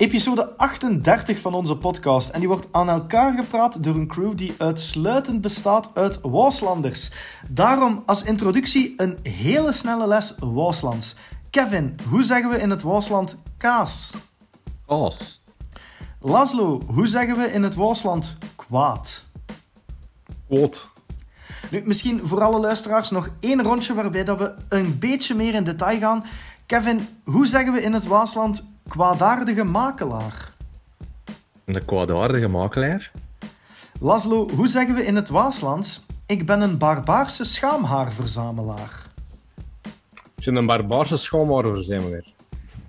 Episode 38 van onze podcast. En die wordt aan elkaar gepraat door een crew die uitsluitend bestaat uit Waaslanders. Daarom als introductie een hele snelle les Waaslands. Kevin, hoe zeggen we in het Waasland kaas? Kaas. Laszlo, hoe zeggen we in het Waasland kwaad? Quote. Nu, misschien voor alle luisteraars nog één rondje waarbij dat we een beetje meer in detail gaan. Kevin, hoe zeggen we in het Waasland kwaadaardige makelaar? Een kwaadaardige makelaar. Laszlo, hoe zeggen we in het Waaslands? Ik ben een barbaarse schaamhaarverzamelaar. Ik ben een barbaarse schoonmaarverzamelaar.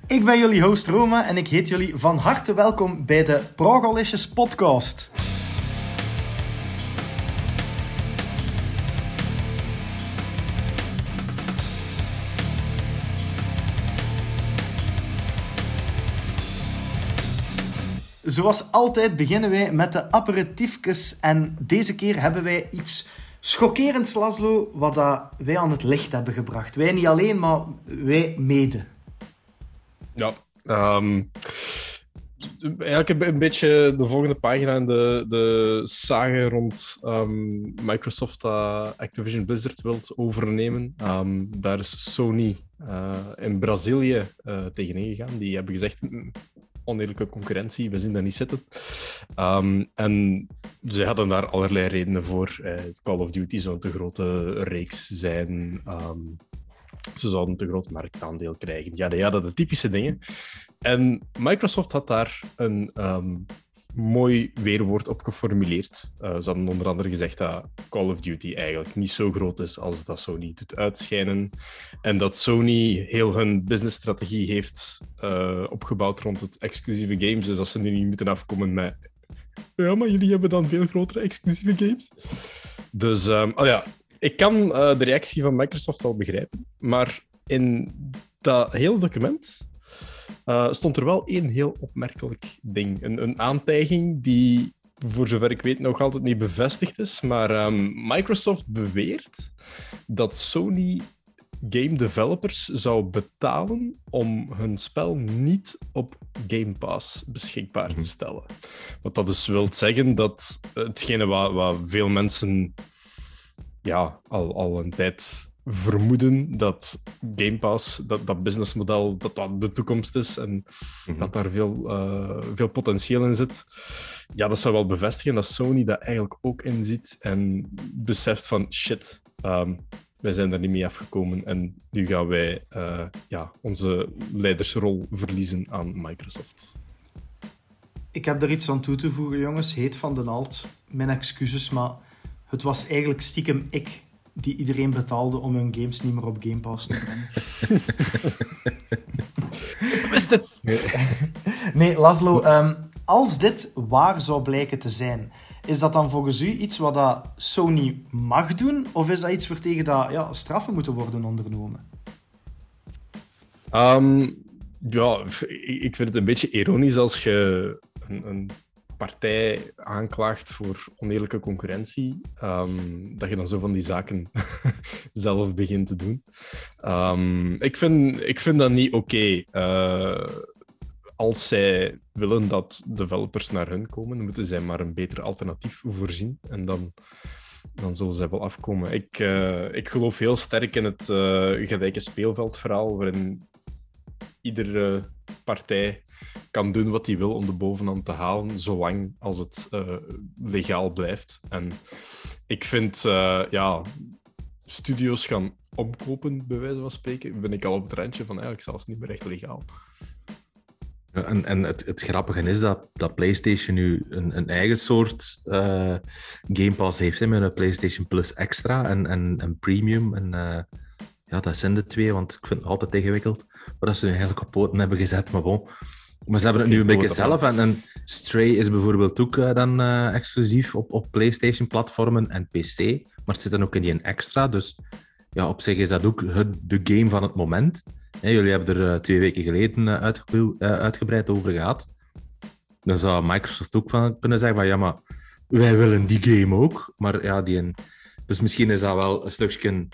Ik ben jullie host Roma en ik heet jullie van harte welkom bij de Progalicious podcast. Zoals altijd beginnen wij met de aperitiefjes en deze keer hebben wij iets schokkerends, Laszlo, wat dat wij aan het licht hebben gebracht. Wij niet alleen, maar wij mede. Ja. ehm eigenlijk een, beetje de volgende pagina in de, de sage rond ehm, Microsoft Activision Blizzard wilt overnemen. Ehm, daar is Sony eh, in Brazilië uh, tegenin gegaan. Die hebben gezegd, "Mm, oneerlijke concurrentie, we zien dat niet zitten. Ehm, en ze hadden daar allerlei redenen voor. Call of Duty zou een te grote reeks zijn. Ehm, ze zouden een te groot marktaandeel krijgen. Ja, ja, dat de typische dingen. En Microsoft had daar een ehm, mooi weerwoord op geformuleerd. Eh, ze hadden onder andere gezegd dat Call of Duty eigenlijk niet zo groot is als dat Sony doet uitschijnen. En dat Sony heel hun businessstrategie heeft eh, opgebouwd rond het exclusieve games. Dus dat ze nu niet moeten afkomen met. Ja, maar jullie hebben dan veel grotere exclusieve games. Dus ehm, oh ja, ik kan eh, de reactie van Microsoft wel begrijpen. Maar in dat hele document uh, stond er wel één heel opmerkelijk ding. Een, een aantijging die, voor zover ik weet, nog altijd niet bevestigd is. Maar ehm, Microsoft beweert dat Sony game developers zou betalen om hun spel niet op Game Pass beschikbaar te stellen. Wat dat dus wil zeggen dat hetgene wat, wat veel mensen ja, al, al een tijd vermoeden dat Game Pass, dat, dat businessmodel, dat dat de toekomst is en dat daar veel, eh, veel potentieel in zit. Ja, dat zou wel bevestigen dat Sony dat eigenlijk ook in ziet en beseft van shit, ehm, wij zijn daar niet mee afgekomen en nu gaan wij eh, ja, onze leidersrol verliezen aan Microsoft. Ik heb daar iets aan toe te voegen, jongens. Heet van den Alt. Mijn excuses, maar het was eigenlijk stiekem ik die iedereen betaalde om hun games niet meer op Game Pass te brengen. Ik wist het! Nee, Laszlo, ehm, als dit waar zou blijken te zijn, is dat dan volgens u iets wat dat Sony mag doen? Of is dat iets waartegen dat, ja, straffen moeten worden ondernomen? Um, ja, ik vind het een beetje ironisch als je een, een partij aanklaagt voor oneerlijke concurrentie, um, dat je dan zo van die zaken zelf begint te doen. Um, ik, vind, ik vind dat niet oké. Uh, als zij willen dat developers naar hun komen, moeten zij maar een beter alternatief voorzien. En dan, dan zullen zij wel afkomen. Ik, uh, ik geloof heel sterk in het uh, gelijke speelveldverhaal, waarin iedere partij kan doen wat hij wil om de bovenhand te halen, zolang als het uh, legaal blijft. En ik vind, uh, ja, studio's gaan omkopen, bij wijze van spreken, ben ik al op het randje van eigenlijk zelfs niet meer echt legaal. En, en het, het, grappige is dat, dat PlayStation nu een, een eigen soort uh, Game Pass heeft, hè, met een PlayStation Plus Extra en, en, en Premium. En, ja, dat zijn de twee, want ik vind het altijd ingewikkeld. Maar dat ze nu eigenlijk op poten hebben gezet, maar bon. Maar ze hebben het nu een beetje zelf. En, en, Stray is bijvoorbeeld ook uh, dan uh, exclusief op, op PlayStation-platformen en PC. Maar het zit dan ook in die extra. Dus ja, op zich is dat ook het, de game van het moment. Jullie hebben er uh, twee weken geleden uitge uitgebreid over gehad. Dan zou Microsoft ook van kunnen zeggen van ja, maar wij willen die game ook. Maar ja, die... Dus misschien is dat wel een stukje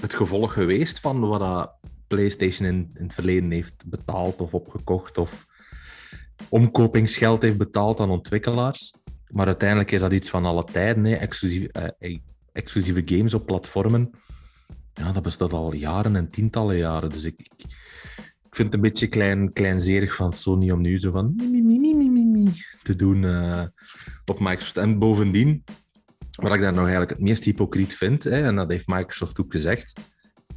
het gevolg geweest van wat dat PlayStation in, in het verleden heeft betaald of opgekocht. Of... omkopingsgeld heeft betaald aan ontwikkelaars. Maar uiteindelijk is dat iets van alle tijden, hè. Exclusieve, eh, exclusieve games op platformen. Ja, dat bestaat al jaren en tientallen jaren. Dus ik, ik, vind het een beetje klein, kleinzerig van Sony om nu zo van te doen uh, op Microsoft. En bovendien, wat ik daar nog eigenlijk het meest hypocriet vind, hè, en dat heeft Microsoft ook gezegd,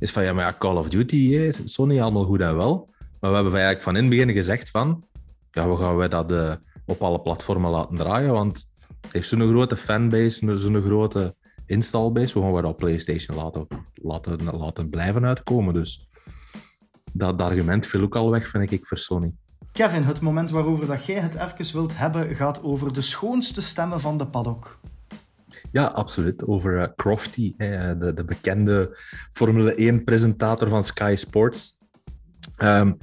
is van ja, maar Call of Duty, hè, Sony allemaal goed en wel. Maar we hebben eigenlijk van in het begin gezegd van ja, we gaan wij dat uh, op alle platformen laten draaien, want het heeft zo'n grote fanbase, zo'n grote installbase. We gaan we dat op PlayStation laten, laten, laten blijven uitkomen. Dus dat, argument viel ook al weg, vind ik, voor Sony. Kevin, het moment waarover dat jij het even wilt hebben, gaat over de schoonste stemmen van de paddock. Ja, absoluut. Over uh, Crofty, de, de bekende Formule 1-presentator van Sky Sports. Um,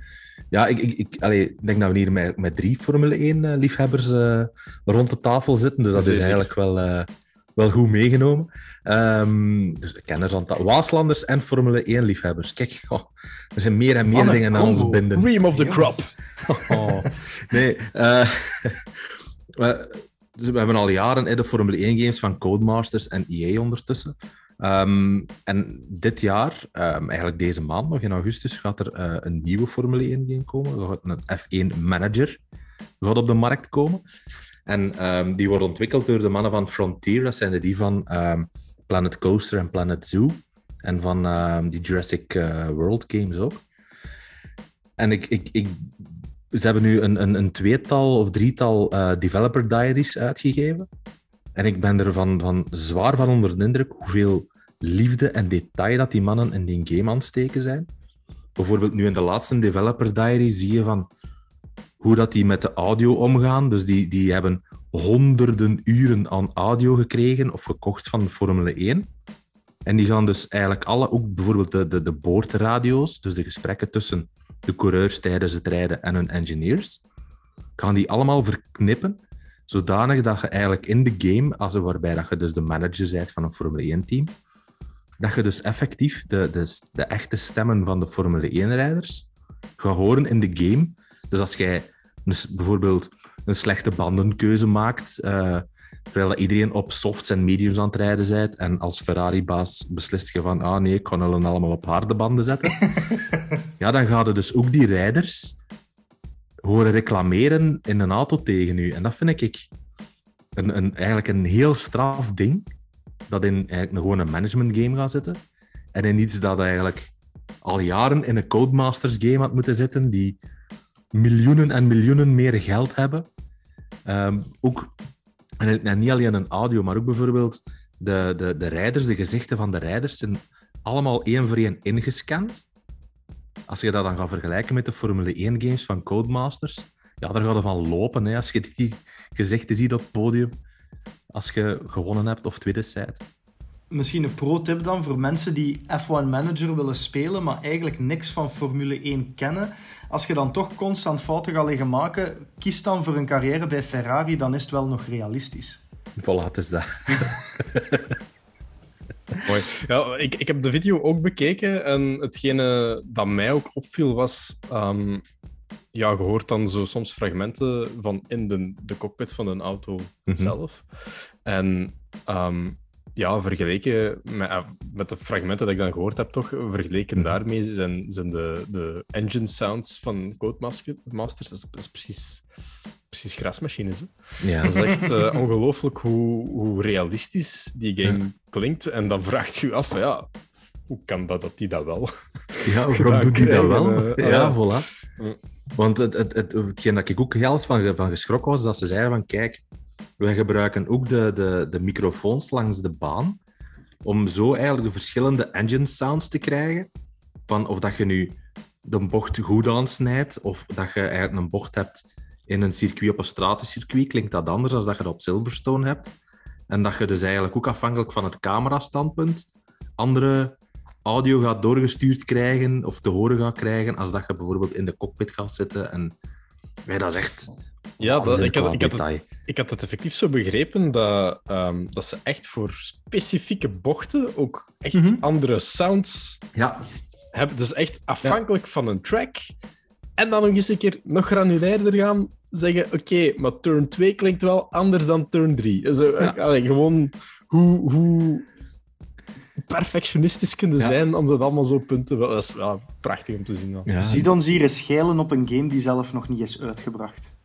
ja, ik, ik, ik, ik denk dat we hier met, met drie Formule 1-liefhebbers uh, uh, rond de tafel zitten. Dus dat is eigenlijk wel, uh, wel goed meegenomen. Um, dus kenners aan tafel. Waaslanders en Formule 1-liefhebbers. Kijk, oh, er zijn meer en meer Anne dingen aan ons binden. Cream of the crop. Oh, nee. dus we hebben al jaren de Formule 1-games van Codemasters en EA ondertussen. Um, en dit jaar, um, eigenlijk deze maand, nog in augustus, gaat er uh, een nieuwe Formule 1 game komen. Er gaat een F1 Manager gaat op de markt komen. En um, die wordt ontwikkeld door de mannen van Frontier. Dat zijn de die van Planet Coaster en Planet Zoo. En van die Jurassic uh, World games ook. En ik, ik, ik, ze hebben nu een, een, een tweetal of drietal uh, developer diaries uitgegeven. En ik ben er van, zwaar van onder de indruk hoeveel liefde en detail dat die mannen in die game aansteken zijn. Bijvoorbeeld nu in de laatste Developer Diary zie je van hoe dat die met de audio omgaan. Dus die, die hebben honderden uren aan audio gekregen of gekocht van Formule 1. En die gaan dus eigenlijk alle, ook bijvoorbeeld de, de, de boordradio's, dus de gesprekken tussen de coureurs tijdens het rijden en hun engineers, gaan die allemaal verknippen Zodanig dat je eigenlijk in de game, als waarbij dat je dus de manager bent van een Formule 1-team, dat je dus effectief de, de, de echte stemmen van de Formule 1-rijders gaat horen in de game. Dus als jij dus bijvoorbeeld een slechte bandenkeuze maakt, uh, terwijl iedereen op softs en mediums aan het rijden bent, en als Ferrari-baas beslist je van, ah nee, ik kan hen allemaal op harde banden zetten, ja, dan gaan dus ook die rijders horen reclameren in een auto tegen u. En dat vind ik een, een, eigenlijk een heel straf ding. Dat in eigenlijk gewoon een management game gaat zitten. En in iets dat eigenlijk al jaren in een Codemasters game had moeten zitten, die miljoenen en miljoenen meer geld hebben. Um, ook, en, niet alleen een audio, maar ook bijvoorbeeld de, de, de rijders, de gezichten van de rijders zijn allemaal één voor één ingescand als je dat dan gaat vergelijken met de Formule 1 games van Codemasters, ja, daar gaat er van lopen. Hè, als je die gezichten ziet op het podium, als je gewonnen hebt of tweede zijt. Misschien een pro-tip dan voor mensen die F1 Manager willen spelen, maar eigenlijk niks van Formule 1 kennen. Als je dan toch constant fouten gaat liggen maken, kies dan voor een carrière bij Ferrari, dan is het wel nog realistisch. Voilà, is dat. Mooi. Ja, ik, ik heb de video ook bekeken en hetgene dat mij ook opviel was... Um, ja, je hoort dan zo soms fragmenten van in de, de cockpit van een auto mhm. zelf. En um, ja, vergeleken met, eh, met de fragmenten dat ik dan gehoord heb, toch, vergeleken mhm. daarmee zijn, zijn de, de engine sounds van Codemasters, dat is, dat is precies precies grasmachines. Hè? Ja. Dat is echt uh, ongelooflijk hoe, hoe realistisch die game klinkt. En dan vraagt je je af, ja, hoe kan dat dat die dat wel? Ja, waarom doet hij dat wel? Uh, ja, voilà. Want het, het, het, hetgeen dat ik ook heel van, van geschrokken was, dat ze zeiden van, kijk, wij gebruiken ook de, de, de microfoons langs de baan om zo eigenlijk de verschillende engine sounds te krijgen. Van of dat je nu de bocht goed aansnijdt, of dat je eigenlijk een bocht hebt in een circuit op een stratencircuit klinkt dat anders dan dat je dat op Silverstone hebt. En dat je dus eigenlijk ook afhankelijk van het camerastandpunt andere audio gaat doorgestuurd krijgen of te horen gaat krijgen als dat je bijvoorbeeld in de cockpit gaat zitten. En ja, dat is echt... Ja, dat, ik, had, ik, had het, ik had het effectief zo begrepen dat, um, dat ze echt voor specifieke bochten ook echt mm -hmm. andere sounds ja. hebben. Dus echt afhankelijk ja. van een track En dan nog eens een keer nog granulairder gaan zeggen: oké, maar turn 2 klinkt wel anders dan turn 3. Zo, allee, gewoon hoe, hoe perfectionistisch kunnen Ja. zijn om dat allemaal zo punten. Dat is wel prachtig om te zien. dan. Ja, Zie ons hier eens schelen op een game die zelf nog niet is uitgebracht.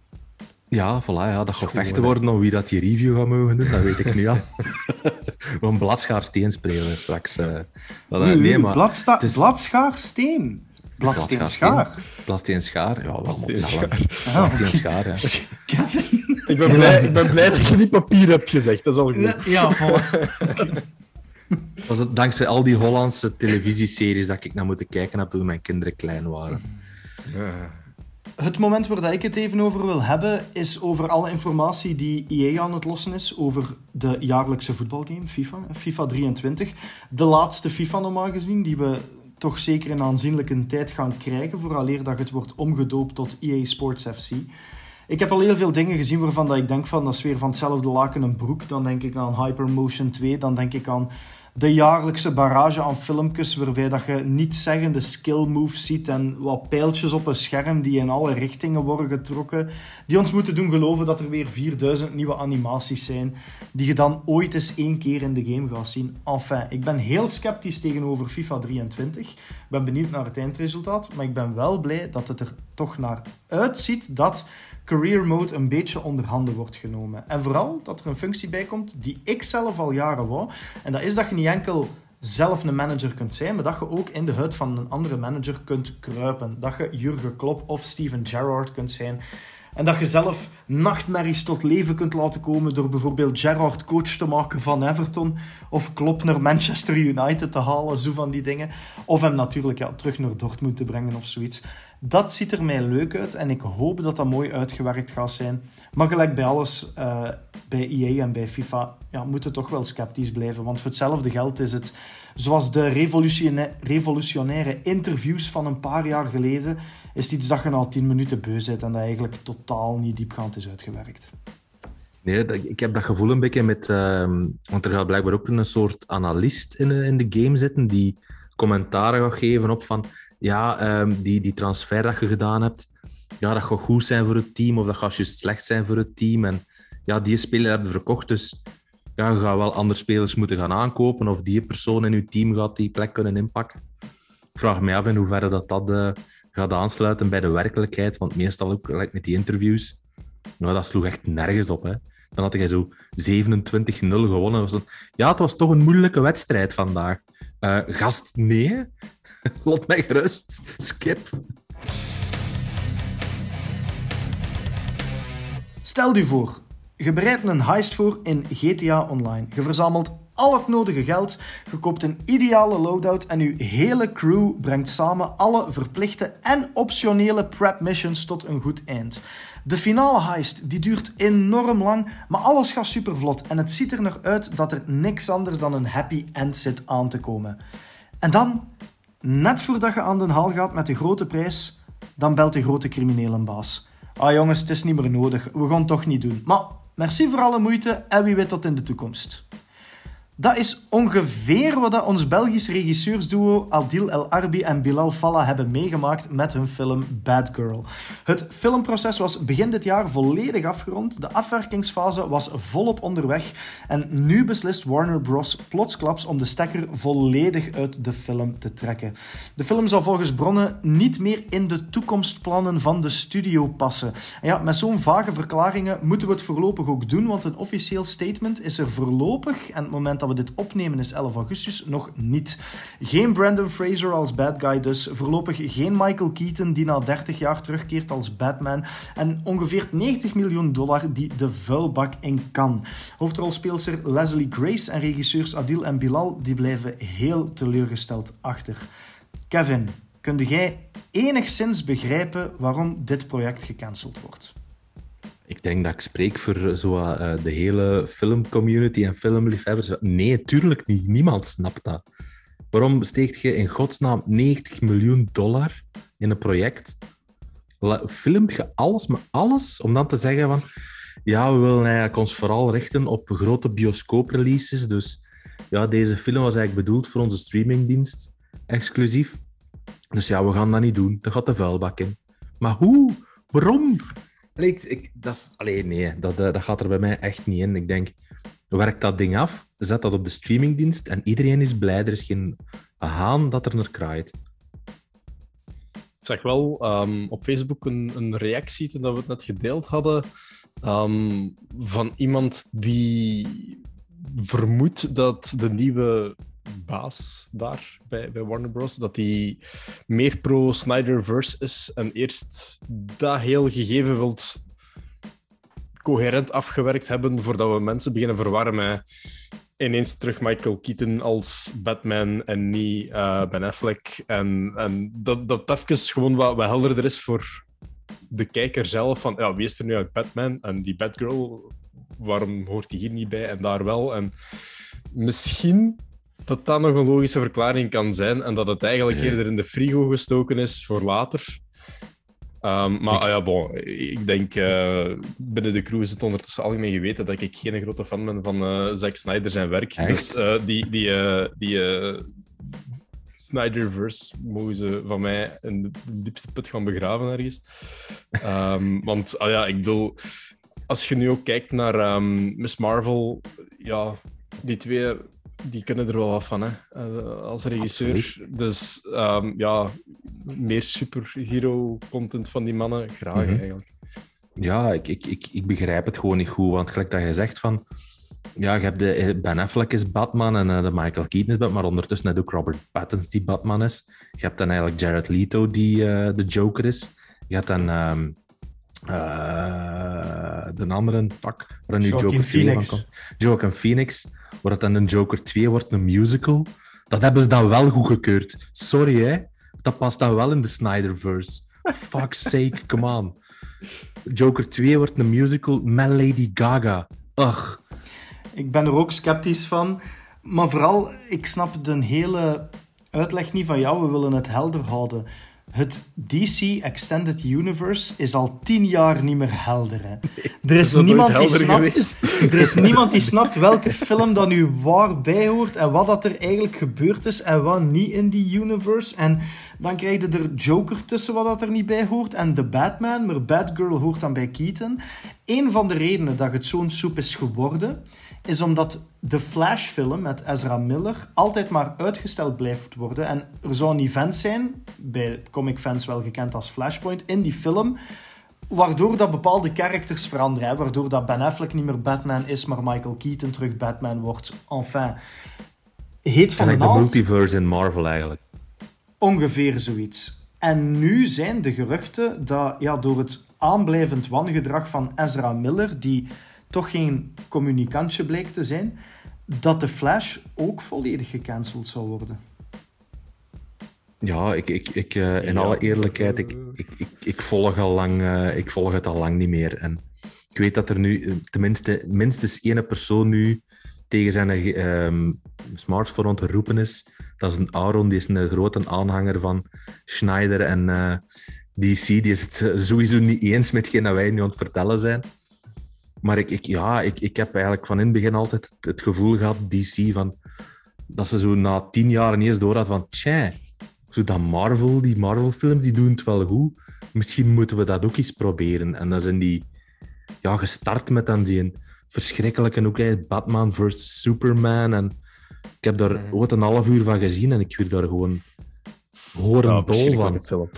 Ja, voilà, ja, dat gaat vechten worden om wie dat die review gaat mogen doen, dat weet ik nu al. We gaan bladschaar spelen straks. eh. Dat, Nu, nee, maar bladsta- het is- Bladschaar steen. Bladsteen schaar. Bladsteen schaar, ja, Bladsteen hetzelfde. Ah, Bladsteen schaar, ja. Kevin. Ik, ben blij, ik ben blij dat je niet papier hebt gezegd. Dat is al goed. Ja, voilà. Was het dankzij al die Hollandse televisieseries dat ik naar moeten kijken heb toen mijn kinderen klein waren. Het moment waar ik het even over wil hebben, is over alle informatie die EA aan het lossen is over de jaarlijkse voetbalgame, FIFA, FIFA 23. De laatste FIFA normaal gezien, die we toch zeker in aanzienlijke tijd gaan krijgen, vooraleer dat het wordt omgedoopt tot EA Sports FC. Ik heb al heel veel dingen gezien waarvan dat ik denk van, dat is weer van hetzelfde laken een broek. Dan denk ik aan Hypermotion 2, dan denk ik aan de jaarlijkse barrage aan filmpjes waarbij dat je niet zeggende skill moves ziet en wat pijltjes op een scherm die in alle richtingen worden getrokken, die ons moeten doen geloven dat er weer 4000 nieuwe animaties zijn die je dan ooit eens één keer in de game gaat zien. Enfin, ik ben heel sceptisch tegenover FIFA 23. Ik ben benieuwd naar het eindresultaat, maar ik ben wel blij dat het er toch naar uitziet dat career mode een beetje onder handen wordt genomen. En vooral dat er een functie bij komt die ik zelf al jaren wou. En dat is dat je niet enkel zelf een manager kunt zijn, maar dat je ook in de huid van een andere manager kunt kruipen. Dat je Jurgen Klopp of Steven Gerrard kunt zijn. En dat je zelf nachtmerries tot leven kunt laten komen door bijvoorbeeld Gerrard coach te maken van Everton of Klopp naar Manchester United te halen, zo van die dingen. Of hem natuurlijk ja, terug naar Dortmund te brengen of zoiets. Dat ziet er mij leuk uit en ik hoop dat dat mooi uitgewerkt gaat zijn. Maar gelijk bij alles, eh, bij EA en bij FIFA, ja, moeten toch wel sceptisch blijven. Want voor hetzelfde geld is het, zoals de revolutiona- revolutionaire interviews van een paar jaar geleden, is het iets dat je na tien minuten beu zit en dat eigenlijk totaal niet diepgaand is uitgewerkt. Nee, ik heb dat gevoel een beetje met... ehm, want er gaat blijkbaar ook een soort analist in, de- in de game zitten die commentaren gaat geven op van... Ja, ehm, die, die transfer dat je gedaan hebt, ja, dat gaat goed zijn voor het team of dat gaat juist slecht zijn voor het team. En ja, die speler hebben verkocht, dus ja, je gaat wel andere spelers moeten gaan aankopen of die persoon in je team gaat die plek kunnen inpakken. Ik vraag me af in hoeverre dat, dat eh, gaat aansluiten bij de werkelijkheid, want meestal ook like met die interviews, nou, dat sloeg echt nergens op. Hè. Dan had hij zo 27-0 gewonnen. Ja, het was toch een moeilijke wedstrijd vandaag. Eh, gast, nee. Laat mij gerust. Skip. Stel je voor, je bereidt een heist voor in GTA Online. Je verzamelt al het nodige geld, je koopt een ideale loadout en je hele crew brengt samen alle verplichte en optionele prep missions tot een goed eind. De finale heist die duurt enorm lang, maar alles gaat super vlot en het ziet er nog uit dat er niks anders dan een happy end zit aan te komen. En dan, net voordat je aan de haal gaat met de grote prijs, dan belt de grote criminelenbaas. Ah jongens, het is niet meer nodig. We gaan het toch niet doen. Maar merci voor alle moeite en wie weet tot in de toekomst. Dat is ongeveer wat ons Belgisch regisseursduo Adil El Arbi en Bilal Fallah hebben meegemaakt met hun film Bad Girl. Het filmproces was begin dit jaar volledig afgerond, de afwerkingsfase was volop onderweg en nu beslist Warner Bros. plotsklaps om de stekker volledig uit de film te trekken. De film zal volgens bronnen niet meer in de toekomstplannen van de studio passen. En ja, met zo'n vage verklaringen moeten we het voorlopig ook doen, want een officieel statement is er voorlopig, en het moment dat we dit opnemen is 11 augustus, nog niet. Geen Brandon Fraser als bad guy dus, voorlopig geen Michael Keaton die na 30 jaar terugkeert als Batman en ongeveer 90 miljoen dollar die de vuilbak in kan. Hoofdrolspeelster Leslie Grace en regisseurs Adil en Bilal die blijven heel teleurgesteld achter. Kevin, kun jij enigszins begrijpen waarom dit project gecanceld wordt? Ik denk dat ik spreek voor zo, eh, de hele filmcommunity en filmliefhebbers. Nee, tuurlijk niet. Niemand snapt dat. Waarom steekt je in godsnaam 90 miljoen dollar in een project? Filmt je alles met alles om dan te zeggen van... Ja, we willen eigenlijk ons vooral richten op grote bioscoopreleases. Dus ja, deze film was eigenlijk bedoeld voor onze streamingdienst, exclusief. Dus ja, we gaan dat niet doen. Dat gaat de vuilbak in. Maar hoe? Waarom? Allee, ik, dat is, allee, nee, dat, eh, dat gaat er bij mij echt niet in. Ik denk, werk dat ding af, zet dat op de streamingdienst en iedereen is blij. Er is geen haan dat er naar kraait. Ik zag wel ehm, op Facebook een, een reactie toen we het net gedeeld hadden. ehm, van iemand die vermoedt dat de nieuwe baas daar bij, Warner Bros. dat die meer pro Snyderverse is en eerst dat heel gegeven wilt coherent afgewerkt hebben voordat we mensen beginnen verwarren ineens terug Michael Keaton als Batman en niet eh, Ben Affleck. En, en dat dat even gewoon wat, wat helderder is voor de kijker zelf. Van, ja, wie is er nu uit Batman? En die Batgirl, waarom hoort die hier niet bij en daar wel? En misschien dat dat nog een logische verklaring kan zijn en dat het eigenlijk Ja. eerder in de frigo gestoken is voor later. Ehm, maar ah ja, bon, ik denk eh, binnen de crew is het ondertussen algemeen geweten dat ik geen grote fan ben van eh Zack Snyder zijn werk. Echt? Dus eh, die, die, die Snyderverse mogen ze van mij in de diepste put gaan begraven ergens. Ehm, want ah ja, ik bedoel, als je nu ook kijkt naar ehm, Miss Marvel, ja, die twee die kunnen er wel wat van, hè, eh, als regisseur. Dus ehm, ja, meer superhero-content van die mannen, graag Mhm. eigenlijk. Ja, ik, ik, ik, ik begrijp het gewoon niet goed. Want gelijk dat je zegt van... Ja, je hebt de, eh, Ben Affleck is Batman en eh, de Michael Keaton is Batman. Maar ondertussen net ook Robert Pattinson die Batman is. Je hebt dan eigenlijk Jared Leto die de Joker is. Je hebt dan... ehm, eh, de andere, fuck, waar nu Joaquin Joker 2 van Phoenix. komt. Joaquin Phoenix, waar het dan een Joker 2 wordt, een musical. Dat hebben ze dan wel goedgekeurd. Sorry, hè. Dat past dan wel in de Snyderverse. Fuck's sake, come on. Joker 2 wordt een musical met Lady Gaga. Ugh. Ik ben er ook sceptisch van. Maar vooral, ik snap de hele uitleg niet van jou. We willen het helder houden. Het DC Extended Universe is al tien jaar niet meer helder. Hè. Er is, niemand die snapt, er is niemand die snapt welke film dat nu waar bij hoort en wat dat er eigenlijk gebeurd is en wat niet in die universe. En dan krijg je er Joker tussen wat dat er niet bij hoort en de Batman, maar Batgirl hoort dan bij Keaton. Een van de redenen dat het zo'n soep is geworden, is omdat de Flash-film met Ezra Miller altijd maar uitgesteld blijft worden. En er zou een event zijn, bij comicfans wel gekend als Flashpoint, in die film, waardoor dat bepaalde characters veranderen. Hè? Waardoor dat Ben Affleck niet meer Batman is, maar Michael Keaton terug Batman wordt. Enfin, heet van de de multiverse in Marvel eigenlijk. Ongeveer zoiets. En nu zijn de geruchten dat ja, door het aanblijvend wangedrag van Ezra Miller, die toch geen communicantje bleek te zijn, dat de Flash ook volledig gecanceld zou worden. Ja, ik, ik, ik, eh, in Ja. alle eerlijkheid, ik, ik, ik, ik, volg al lang, eh, ik volg het al lang niet meer. En ik weet dat er nu eh, tenminste minstens één persoon nu tegen zijn ehm, smartphone aan het roepen is. Dat is een Aaron, die is een grote aanhanger van Schneider en eh, DC. Die is het sowieso niet eens met hetgeen dat wij nu aan het vertellen zijn. Maar ik, ik, ja, ik, ik heb eigenlijk van in het begin altijd het, gevoel gehad, DC, van, dat ze zo na tien jaar ineens door had van, tja, zo dat Marvel, die Marvel-films, die doen het wel goed. Misschien moeten we dat ook eens proberen. En dan zijn die ja, gestart met dan die een verschrikkelijke ook, hè, Batman vs. Superman. En ik heb daar Mhm. ooit een half uur van gezien en ik werd daar gewoon horen Ja, dol van. film.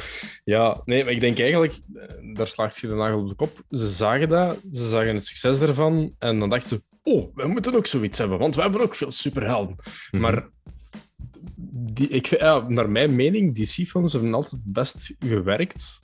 Ja, nee, maar ik denk eigenlijk, eh, daar slaagt je de nagel op de kop. Ze zagen dat, ze zagen het succes daarvan en dan dachten ze, oh, we moeten ook zoiets hebben, want we hebben ook veel superhelden. Mhm. Maar die, ik, ja, naar mijn mening, DC-films hebben altijd het best gewerkt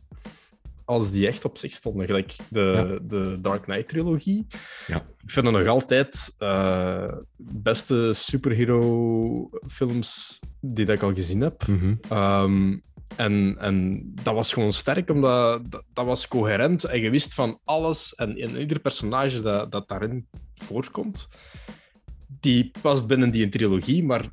als die echt op zich stonden. Gelijk de, de Dark Knight-trilogie. Ja. Ik vind dat nog altijd uh, beste superhero-films die dat ik al gezien heb. Mhm. Um, en, en dat was gewoon sterk, omdat dat, dat, was coherent. En je wist van alles en in ieder personage dat, dat daarin voorkomt, die past binnen die trilogie, maar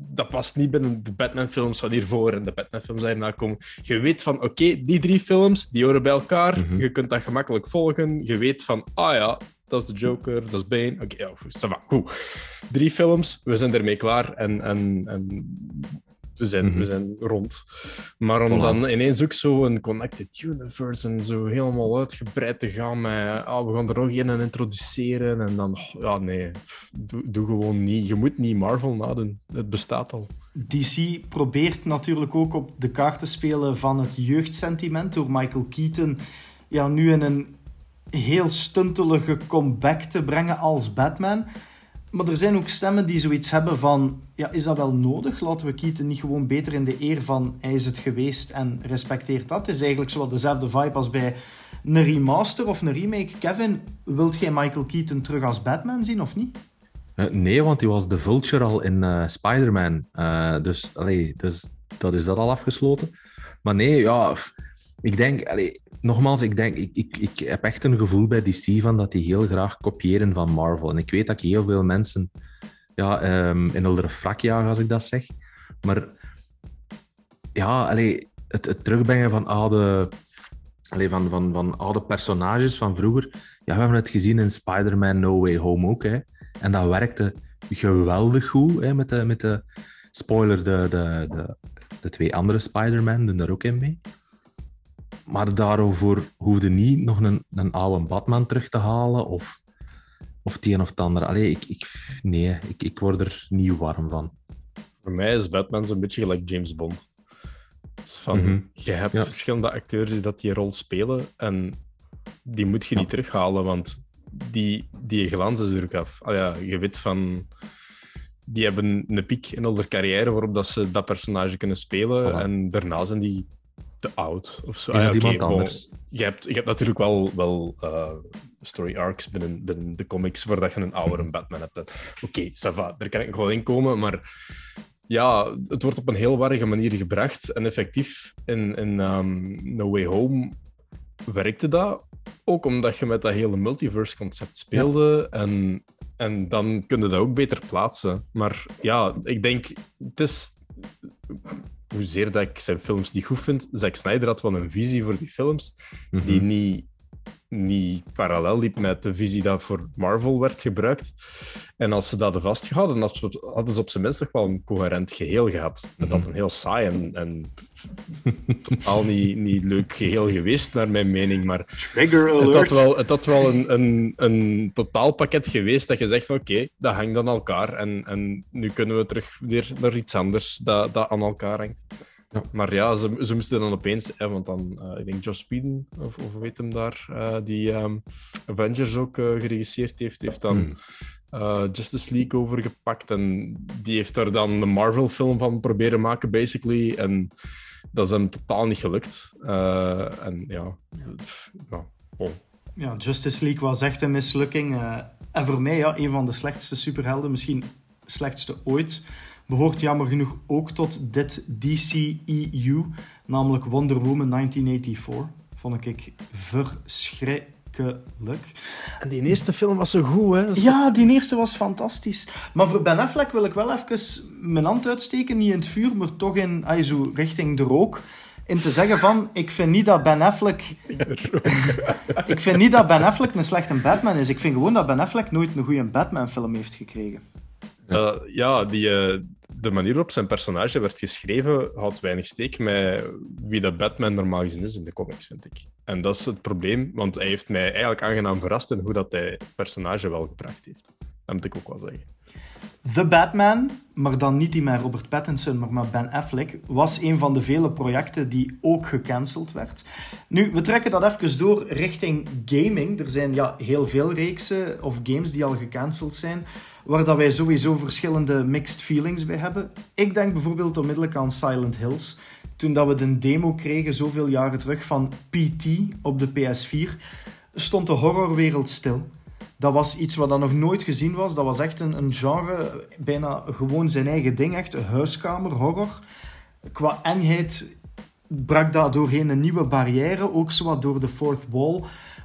dat past niet binnen de Batman-films van hiervoor en de Batman-films die hierna komen. Je weet van, oké, okay, die drie films, die horen bij elkaar. Mhm. Je kunt dat gemakkelijk volgen. Je weet van, ah ja, dat is de Joker, dat is Bane. Oké, okay, ja, goed. Drie films, we zijn ermee klaar. En, en, en we zijn, Mhm. we zijn rond. Maar om dan ineens ook zo een connected universe en zo helemaal uitgebreid te gaan met, ah, we gaan er nog een introduceren en dan, oh, ja nee, doe gewoon niet. Je moet niet Marvel nadoen, het bestaat al. DC probeert natuurlijk ook op de kaart te spelen van het jeugdsentiment door Michael Keaton ja, nu in een heel stuntelige comeback te brengen als Batman. Maar er zijn ook stemmen die zoiets hebben van, ja, is dat wel nodig? Laten we Keaton niet gewoon beter in de eer van hij is het geweest en respecteert dat? Is eigenlijk zo wat dezelfde vibe als bij een remaster of een remake. Kevin, wilt jij Michael Keaton terug als Batman zien of niet? Eh, nee, want die was de Vulture al in eh, Spider-Man. Eh, dus, allee, dus dat is dat al afgesloten. Maar nee, ja, ik denk, nogmaals, ik denk, ik, ik, ik heb echt een gevoel bij DC van dat die heel graag kopiëren van Marvel. En ik weet dat ik heel veel mensen ja, ehm, in een frak jaag als ik dat zeg. Maar ja, allee, het, het terugbrengen van oude, van, van, van oude personages van vroeger. Ja, we hebben het gezien in Spider-Man No Way Home ook. Hè. En dat werkte geweldig goed hè, met, de, met de spoiler, de, de, de, de twee andere Spider-Man doen daar ook in mee. Maar daarover hoefde niet nog een, een oude Batman terug te halen of, of het een of het ander. Allee, ik, ik, nee, ik, ik word er niet warm van. Voor mij is Batman zo'n beetje gelijk James Bond. Dus van, Mhm. Je hebt Ja. verschillende acteurs die dat die rol spelen en die moet je Ja. niet terughalen, want die, die glans is er ook af. Al ja, je weet van... Die hebben een piek in hun carrière waarop dat ze dat personage kunnen spelen Voilà. en daarna zijn die te oud of zo. Is Ah bon. anders? Je hebt, je hebt natuurlijk wel, wel eh, story arcs binnen, binnen de comics waar dat je een oudere Mhm. Batman hebt. Oké, ça va, daar kan ik nog wel in komen, maar ja, het wordt op een heel warrige manier gebracht. En effectief, in, in ehm, No Way Home werkte dat. Ook omdat je met dat hele multiverse-concept speelde. En, en dan kun je dat ook beter plaatsen. Maar ja, ik denk, het is... Hoezeer dat ik zijn films niet goed vind, Zack Snyder had wel een visie voor die films die Mhm. niet, niet parallel liep met de visie dat voor Marvel werd gebruikt. En als ze dat hadden vastgehouden, dan hadden ze op zijn minst nog wel een coherent geheel gehad. Het had Mhm. een heel saai en, en totaal niet, niet leuk geheel geweest, naar mijn mening. Maar Trigger het had wel, het had wel een, een, een totaalpakket geweest dat je zegt: oké, dat hangt aan elkaar. En, en nu kunnen we terug weer naar iets anders dat, dat aan elkaar hangt. Ja. Maar ja, ze, ze moesten dan opeens, hè, want dan, eh, ik denk Joss Whedon, of, of weet hem daar, eh, die ehm, Avengers ook eh, geregisseerd heeft, heeft dan Hmm. eh, Justice League overgepakt. En die heeft daar dan een Marvel-film van proberen maken, basically. En dat is hem totaal niet gelukt. Eh, en ja, pff, ja, oh. Ja, Justice League was echt een mislukking. eh, en voor mij ja, een van de slechtste superhelden, misschien slechtste ooit, behoort jammer genoeg ook tot dit DCEU, namelijk Wonder Woman 1984. Vond ik verschrikkelijk. En die eerste film was zo goed, hè? Ja, die eerste was fantastisch. Maar voor Ben Affleck wil ik wel even mijn hand uitsteken, niet in het vuur, maar toch in, ay, zo richting de rook. In te zeggen van, ik vind niet dat Ben Affleck... ik vind niet dat Ben Affleck een slechte Batman is. Ik vind gewoon dat Ben Affleck nooit een goede Batman-film heeft gekregen. Eh, ja, die, eh, de manier waarop zijn personage werd geschreven houdt weinig steek met wie dat Batman normaal gezien is in de comics, vind ik. En dat is het probleem, want hij heeft mij eigenlijk aangenaam verrast in hoe dat hij personage wel gebracht heeft. Dat moet ik ook wel zeggen. The Batman, maar dan niet die met Robert Pattinson, maar met Ben Affleck, was een van de vele projecten die ook gecanceld werd. Nu, we trekken dat even door richting gaming. Er zijn ja, heel veel reeksen of games die al gecanceld zijn, waar dat wij sowieso verschillende mixed feelings bij hebben. Ik denk bijvoorbeeld onmiddellijk aan Silent Hills. Toen dat we de demo kregen, zoveel jaren terug, van PT op de PS4, stond de horrorwereld stil. Dat was iets wat dan nog nooit gezien was. Dat was echt een, een genre, bijna gewoon zijn eigen ding. Echt een huiskamer, horror. Qua engheid brak dat doorheen een nieuwe barrière, ook zowat door de fourth wall.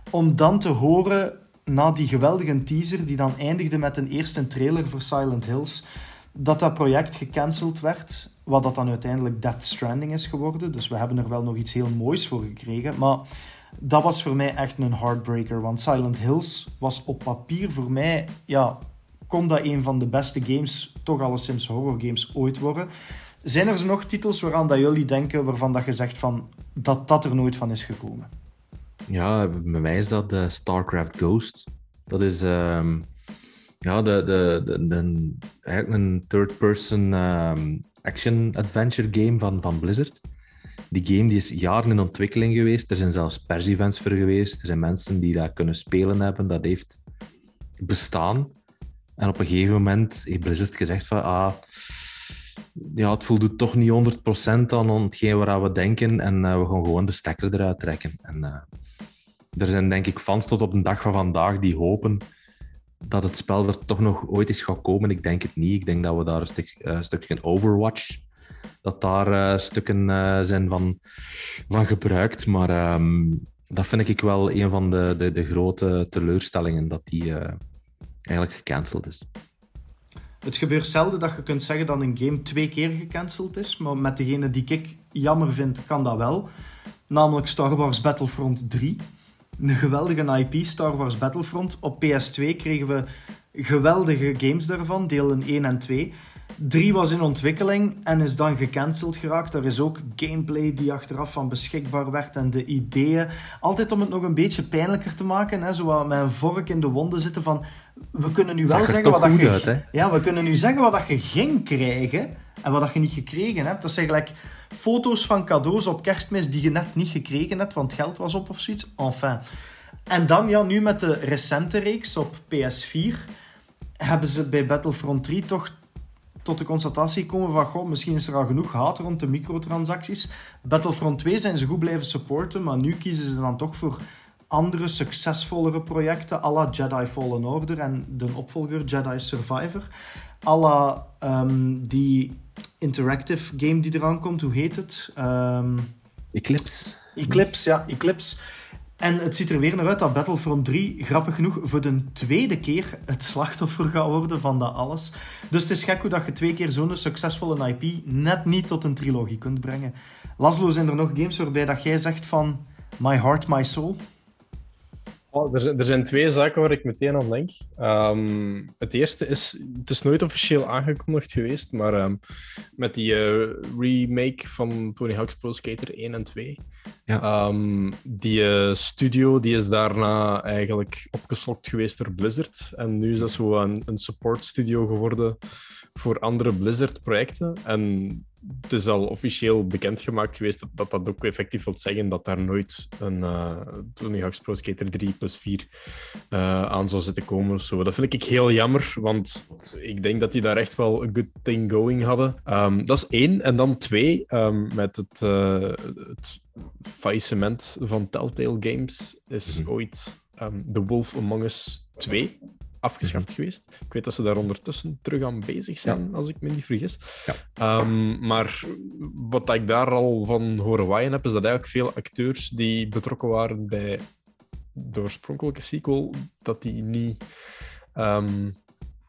Om dan te horen, na die geweldige teaser, die dan eindigde met een eerste trailer voor Silent Hills, dat dat project gecanceld werd. Wat dat dan uiteindelijk Death Stranding is geworden. Dus we hebben er wel nog iets heel moois voor gekregen. Maar dat was voor mij echt een heartbreaker. Want Silent Hills was op papier voor mij, ja, kon dat een van de beste games, toch alleszins horror games ooit worden. Zijn er nog titels waaraan dat jullie denken, waarvan dat je zegt van, dat dat er nooit van is gekomen? Ja, bij mij is dat de StarCraft Ghost. Dat is ehm, ja, de, de, de, eigenlijk een third-person ehm, action-adventure game van, van Blizzard. Die game die is jaren in ontwikkeling geweest. Er zijn zelfs pers-events voor geweest. Er zijn mensen die dat kunnen spelen hebben. Dat heeft bestaan. En op een gegeven moment heeft Blizzard gezegd van... Ah, ja, het voldoet toch niet 100% aan hetgeen waar we denken. En uh, we gaan gewoon de stekker eruit trekken. En uh, er zijn denk ik fans tot op de dag van vandaag die hopen dat het spel er toch nog ooit eens gaat komen. Ik denk het niet. Ik denk dat we daar een, stuk, uh, stukje Overwatch, dat daar stukken zijn van, van gebruikt. Maar um, dat vind ik wel een van de, de, de grote teleurstellingen, dat die eigenlijk gecanceld is. Het gebeurt zelden dat je kunt zeggen dat een game twee keer gecanceld is, maar met degene die ik jammer vind, kan dat wel. Namelijk Star Wars Battlefront 3. Een geweldige IP, Star Wars Battlefront. Op PS2 kregen we geweldige games daarvan, delen 1 en 2. 3 was in ontwikkeling en is dan gecanceld geraakt. Er is ook gameplay die achteraf van beschikbaar werd en de ideeën. Altijd om het nog een beetje pijnlijker te maken. Hè, zo met een vork in de wonden zitten van... We kunnen nu wel zeggen wat dat je... Uit, ja, we kunnen nu zeggen wat dat je ging krijgen en wat dat je niet gekregen hebt. Dat zijn gelijk foto's van cadeaus op kerstmis die je net niet gekregen hebt, want geld was op of zoiets. Enfin. En dan, ja, nu met de recente reeks op PS4 hebben ze bij Battlefront 3 toch tot de constatatie komen van, goh, misschien is er al genoeg haat rond de microtransacties. Battlefront 2 zijn ze goed blijven supporten, maar nu kiezen ze dan toch voor andere succesvollere projecten, à la Jedi Fallen Order en de opvolger Jedi Survivor. À la um, die interactive game die eraan komt, hoe heet het? Um, Eclipse. Eclipse, ja, Eclipse. En het ziet er weer naar uit dat Battlefront 3, grappig genoeg, voor de tweede keer het slachtoffer gaat worden van dat alles. Dus het is gek hoe dat je twee keer zo'n succesvolle IP net niet tot een trilogie kunt brengen. Laszlo, zijn er nog games waarbij dat jij zegt van My Heart, My Soul? Oh, er, zijn, er, zijn twee zaken waar ik meteen aan denk. Um, het eerste is, het is nooit officieel aangekondigd geweest, maar um, met die uh, remake van Tony Hawk's Pro Skater 1 en 2. Ja. Um, die uh, studio die is daarna eigenlijk opgeslokt geweest door Blizzard. En nu is dat zo een, een support studio geworden voor andere Blizzard-projecten. En het is al officieel bekendgemaakt geweest dat, dat, dat ook effectief wil zeggen dat daar nooit een uh, Tony Hawk's Pro Skater 3 plus 4 uh, aan zou zitten komen. Zo. Dat vind ik heel jammer, want ik denk dat die daar echt wel een good thing going hadden. Um, dat is één. En dan twee, um, met het, uh, het faillissement van Telltale Games is mm -hmm. ooit um, The Wolf Among Us 2 afgeschaft mhm. geweest. Ik weet dat ze daar ondertussen terug aan bezig zijn, ja. als ik me niet vergis. Ja. Um, maar wat ik daar al van horen waaien heb, is dat eigenlijk veel acteurs die betrokken waren bij de oorspronkelijke sequel, dat die niet... Um,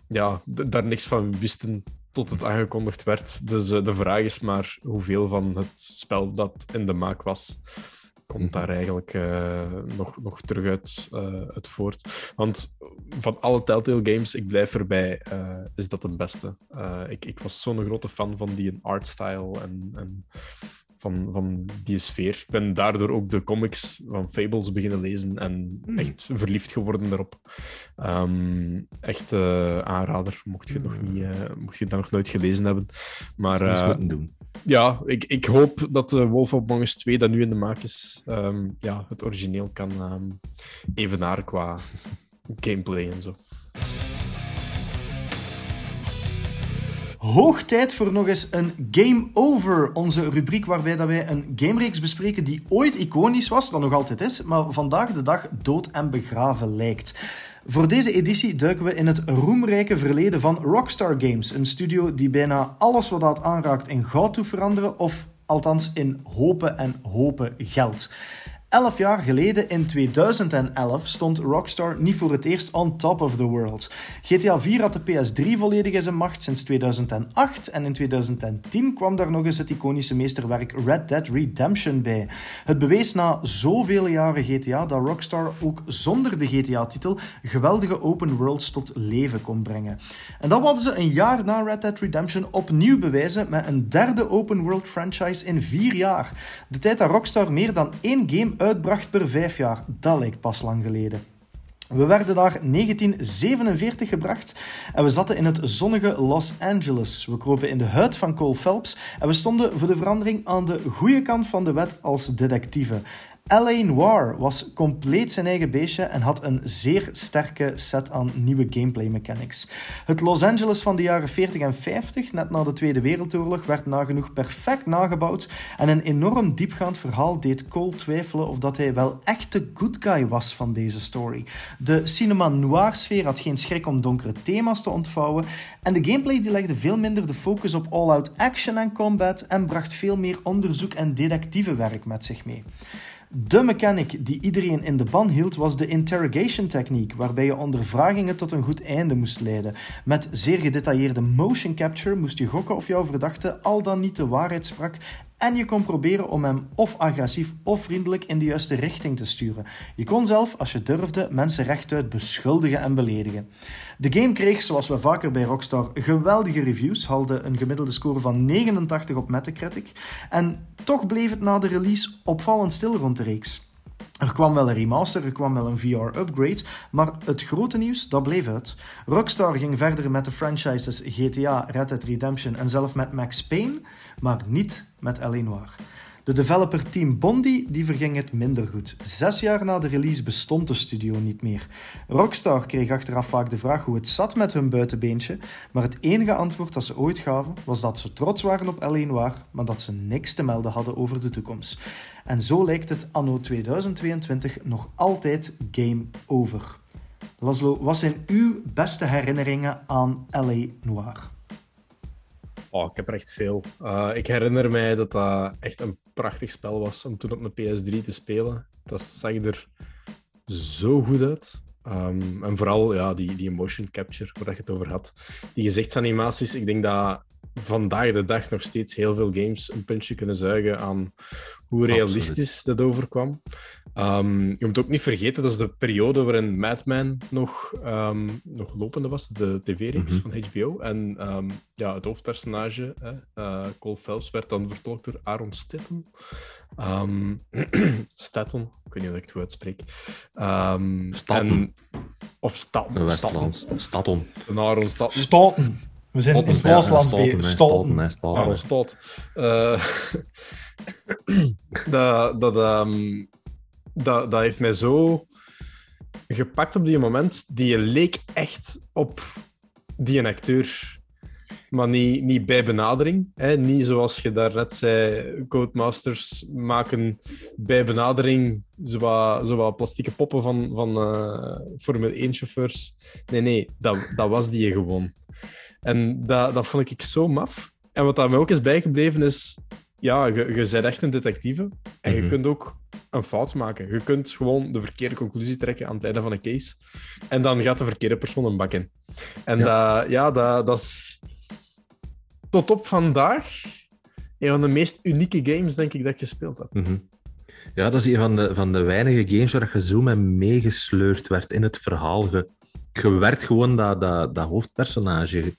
ja, daar niks van wisten tot het aangekondigd werd. Dus uh, de vraag is maar hoeveel van het spel dat in de maak was, komt daar eigenlijk uh, nog, nog terug uit, uh, voort. Want van alle Telltale games, ik blijf erbij, uh, is dat de beste. ik, ik was zo'n grote fan van die artstyle en, en van, van die sfeer. Ik ben daardoor ook de comics van Fables beginnen lezen en hmm. echt verliefd geworden daarop. Um, echt uh, aanrader, mocht je, nog niet, uh, mocht je dat nog nooit gelezen hebben. Maar uh, doen. ja, ik, ik hoop dat Wolf of Among Us 2, dat nu in de maak is, um, ja, het origineel kan um, evenaren qua gameplay en zo. Hoog tijd voor nog eens een Game Over, onze rubriek waarbij dat wij een gamereeks bespreken die ooit iconisch was, dan nog altijd is, maar vandaag de dag dood en begraven lijkt. Voor deze editie duiken we in het roemrijke verleden van Rockstar Games, een studio die bijna alles wat dat aanraakt in goud toe veranderen, of althans in hopen en hopen geld. Elf jaar geleden, in 2011, stond Rockstar niet voor het eerst on top of the world. GTA 4 had de PS3 volledig in zijn macht sinds 2008 en in 2010 kwam daar nog eens het iconische meesterwerk Red Dead Redemption bij. Het bewees na zoveel jaren GTA dat Rockstar ook zonder de GTA-titel geweldige open worlds tot leven kon brengen. En dat hadden ze een jaar na Red Dead Redemption opnieuw bewijzen met een derde open world franchise in vier jaar. De tijd dat Rockstar meer dan één game uitbracht per vijf jaar, dat lijkt pas lang geleden. We werden daar 1947 gebracht en we zaten in het zonnige Los Angeles. We kropen in de huid van Cole Phelps en we stonden voor de verandering aan de goede kant van de wet als detectieve. L.A. Noir was compleet zijn eigen beestje en had een zeer sterke set aan nieuwe gameplay mechanics. Het Los Angeles van de jaren 40 en 50, net na de Tweede Wereldoorlog, werd nagenoeg perfect nagebouwd en een enorm diepgaand verhaal deed Cole twijfelen of dat hij wel echt de good guy was van deze story. De cinema noir-sfeer had geen schrik om donkere thema's te ontvouwen en de gameplay die legde veel minder de focus op all-out action en combat en bracht veel meer onderzoek en detectivewerk met zich mee. De mechanic die iedereen in de ban hield was de interrogation techniek, waarbij je ondervragingen tot een goed einde moest leiden. Met zeer gedetailleerde motion capture moest je gokken of jouw verdachte al dan niet de waarheid sprak en je kon proberen om hem of agressief of vriendelijk in de juiste richting te sturen. Je kon zelf, als je durfde, mensen rechtuit beschuldigen en beledigen. De game kreeg, zoals we vaker bij Rockstar, geweldige reviews, haalde een gemiddelde score van 89 op Metacritic en toch bleef het na de release opvallend stil rond de reeks. Er kwam wel een remaster, er kwam wel een VR-upgrade, maar het grote nieuws, dat bleef uit. Rockstar ging verder met de franchises GTA, Red Dead Redemption en zelf met Max Payne, maar niet met L.A. Noir. De developer Team Bondi die verging het minder goed. Zes jaar na de release bestond de studio niet meer. Rockstar kreeg achteraf vaak de vraag hoe het zat met hun buitenbeentje, maar het enige antwoord dat ze ooit gaven was dat ze trots waren op L.A. Noir, maar dat ze niks te melden hadden over de toekomst. En zo lijkt het anno 2022 nog altijd game over. Laszlo, wat zijn uw beste herinneringen aan L.A. Noir? Oh, ik heb er echt veel. Uh, ik herinner mij dat dat echt een prachtig spel was om toen op mijn PS3 te spelen. Dat zag er zo goed uit. Um, en vooral ja, die, die motion capture, waar je het over had. Die gezichtsanimaties, ik denk dat vandaag de dag nog steeds heel veel games een puntje kunnen zuigen aan hoe realistisch dat overkwam. Um, je moet ook niet vergeten, dat is de periode waarin Madman nog, um, nog lopende was, de tv-reeks mhm. van HBO. En um, ja, het hoofdpersonage, uh, Cole Phelps, werd dan vertolkt door Aaron Statham. Statham, ik weet niet of ik het goed uitspreek. Statham. Of Statham. Statham. Aaron Statham. Statham. We zijn in Duitsland bij Stolten. Aaron Stolt. Uh, dat, dat, um, dat, dat heeft mij zo gepakt op die moment. Die leek echt op die een acteur. Maar niet, niet bij benadering. Hè? Niet zoals je daarnet zei, Codemasters maken bij benadering zowat plastieke poppen van, van uh, Formule 1-chauffeurs. Nee, nee, dat, dat was die gewoon. En dat, dat vond ik zo maf. En wat daar ook is bijgebleven is... Ja, je, je bent echt een detectieve. En je mhm. kunt ook een fout maken. Je kunt gewoon de verkeerde conclusie trekken aan het einde van een case. En dan gaat de verkeerde persoon een bak in. En ja, dat, ja, dat, dat is tot op vandaag een van de meest unieke games, denk ik, dat ik gespeeld heb. Mhm. Ja, dat is een van de, van de weinige games waar je zo mee meegesleurd werd in het verhaal. Je, je werd gewoon dat, dat, dat hoofdpersonage.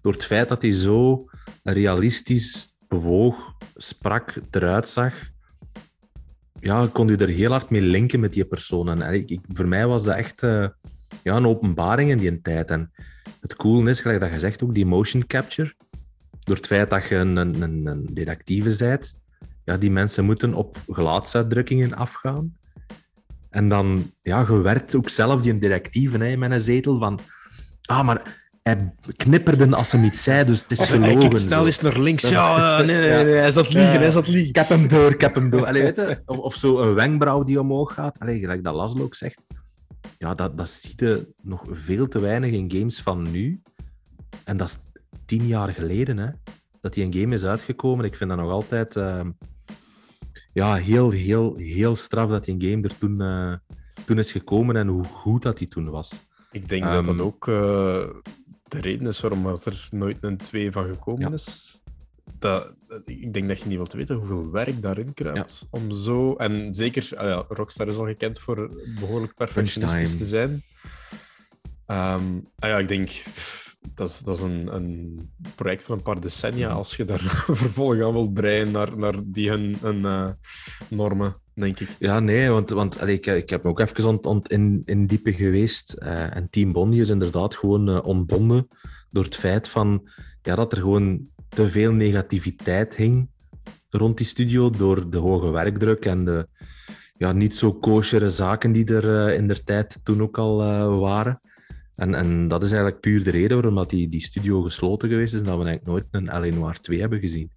Door het feit dat hij zo realistisch bewoog, sprak, eruit zag, ja, kon je er heel hard mee linken met die persoon. En ik, voor mij was dat echt uh, ja, een openbaring in die tijd. En het cool is, gelijk dat je zegt, ook die motion capture. Door het feit dat je een, een, een detectieve bent, ja, die mensen moeten op gelaatsuitdrukkingen afgaan. En dan, ja, je werd ook zelf die detectieve hè, met een zetel van... Ah, maar hij knipperde als hem iets zei, dus het is gelogen. Kijk snel eens naar links. Ja, nee, nee, nee, hij zat liegen, hij zat liegen. Ik heb hem door, ik heb hem door. Allee, weet je, of, of zo een wenkbrauw die omhoog gaat. Allee, gelijk dat Laszlo ook zegt. Ja, dat, dat zie je nog veel te weinig in games van nu. En dat is tien jaar geleden, hè. Dat die een game is uitgekomen. Ik vind dat nog altijd... Uh, ja, heel, heel, heel straf dat die game er toen, uh, toen is gekomen en hoe goed dat die toen was. Ik denk dat dat ook uh, de reden is waarom er nooit een 2 van gekomen ja. is. Dat, ik denk dat je niet wilt weten hoeveel werk daarin kruipt. Ja. Om zo, en zeker, ja, Rockstar is al gekend voor behoorlijk perfectionistisch te zijn. Um, ah ja, ik denk, dat is, dat is een, een project van een paar decennia als je daar vervolgens aan wilt breien naar, naar die hun, hun uh, normen, Ja, nee, want, want ik, ik heb ook even ont, ont in, in diepe geweest. Uh, en Team Bondi is inderdaad gewoon uh, ontbonden door het feit van, ja, dat er gewoon te veel negativiteit hing rond die studio door de hoge werkdruk en de ja, niet zo koshere zaken die er in der tijd toen ook al waren. En, en dat is eigenlijk puur de reden waarom dat die, die studio gesloten geweest is en dat we eigenlijk nooit een L.A. Noir 2 hebben gezien.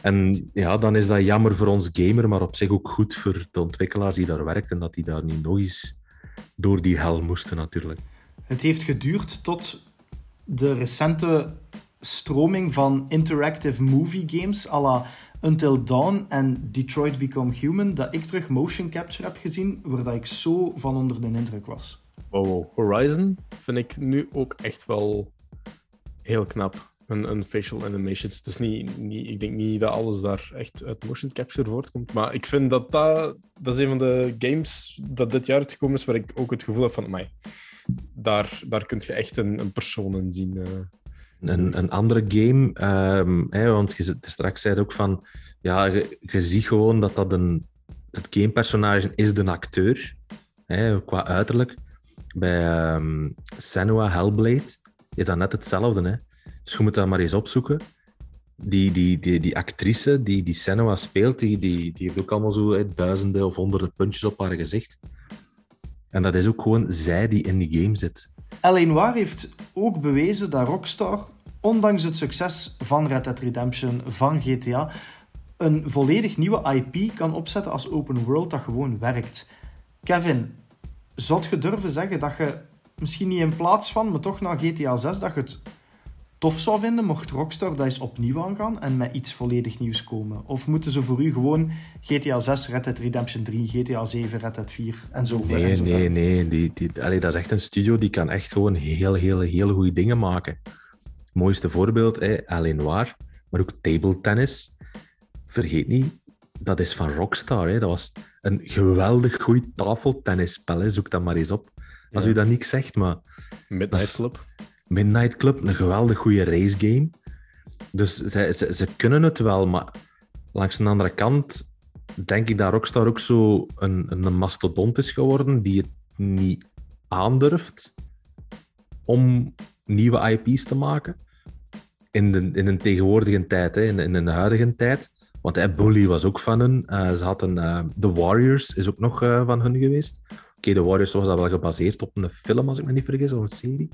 En ja, dan is dat jammer voor ons gamer, maar op zich ook goed voor de ontwikkelaars die daar werkten, dat die daar niet nog eens door die hel moesten natuurlijk. Het heeft geduurd tot de recente stroming van interactive movie games à la Until Dawn en Detroit Become Human, dat ik terug motion capture heb gezien, waar dat ik zo van onder de indruk was. Wow, Horizon vind ik nu ook echt wel heel knap. Een, facial animations. Het is niet, ik denk niet dat alles daar echt uit motion capture voortkomt. Maar ik vind dat dat, is een van de games dat dit jaar uitgekomen is waar ik ook het gevoel heb van, mij. Daar, daar kun je echt een, een persoon in zien. Uh. Een, een andere game, um, hè, want je straks zei ook van, ja, je, ziet gewoon dat dat een, het gamepersonage is de acteur, qua uiterlijk. Bij um, Senua Hellblade is dat net hetzelfde. Hè? Dus je moet dat maar eens opzoeken. Die, die, die, die actrice die, die Senua speelt, die, die, die heeft ook allemaal zo duizenden of honderden puntjes op haar gezicht. En dat is ook gewoon zij die in die game zit. L.A. Noir heeft ook bewezen dat Rockstar, ondanks het succes van Red Dead Redemption, van GTA, een volledig nieuwe IP kan opzetten als open world dat gewoon werkt. Kevin, zou je durven zeggen dat je misschien niet in plaats van, maar toch na GTA 6, dat je het tof zou vinden mocht Rockstar dat eens opnieuw aangaan en met iets volledig nieuws komen? Of moeten ze voor u gewoon GTA 6, Red Dead Redemption 3, GTA 7, Red Dead 4 en zo verder? Nee, nee, nee. Die, die, allee, dat is echt een studio die kan echt gewoon heel, heel, heel goede dingen maken. Het mooiste voorbeeld, Alain Noir, maar ook table tennis. Vergeet niet, dat is van Rockstar. Hè. Dat was een geweldig goed tafeltennisspel. Hè. Zoek dat maar eens op. Als u dat niet zegt, maar... Midnight Club. Midnight Club, een geweldig goede racegame. Dus ze, ze, ze, kunnen het wel, maar langs de andere kant denk ik dat Rockstar ook zo een, een mastodont is geworden die het niet aandurft om nieuwe IP's te maken. In, de, in een tegenwoordige tijd, hè, in, in een huidige tijd. Want hè, Bully was ook van hun. Uh, ze hadden uh, The Warriors, is ook nog uh, van hun geweest. Oké, The Warriors was dat wel gebaseerd op een film, als ik me niet vergis, of een serie.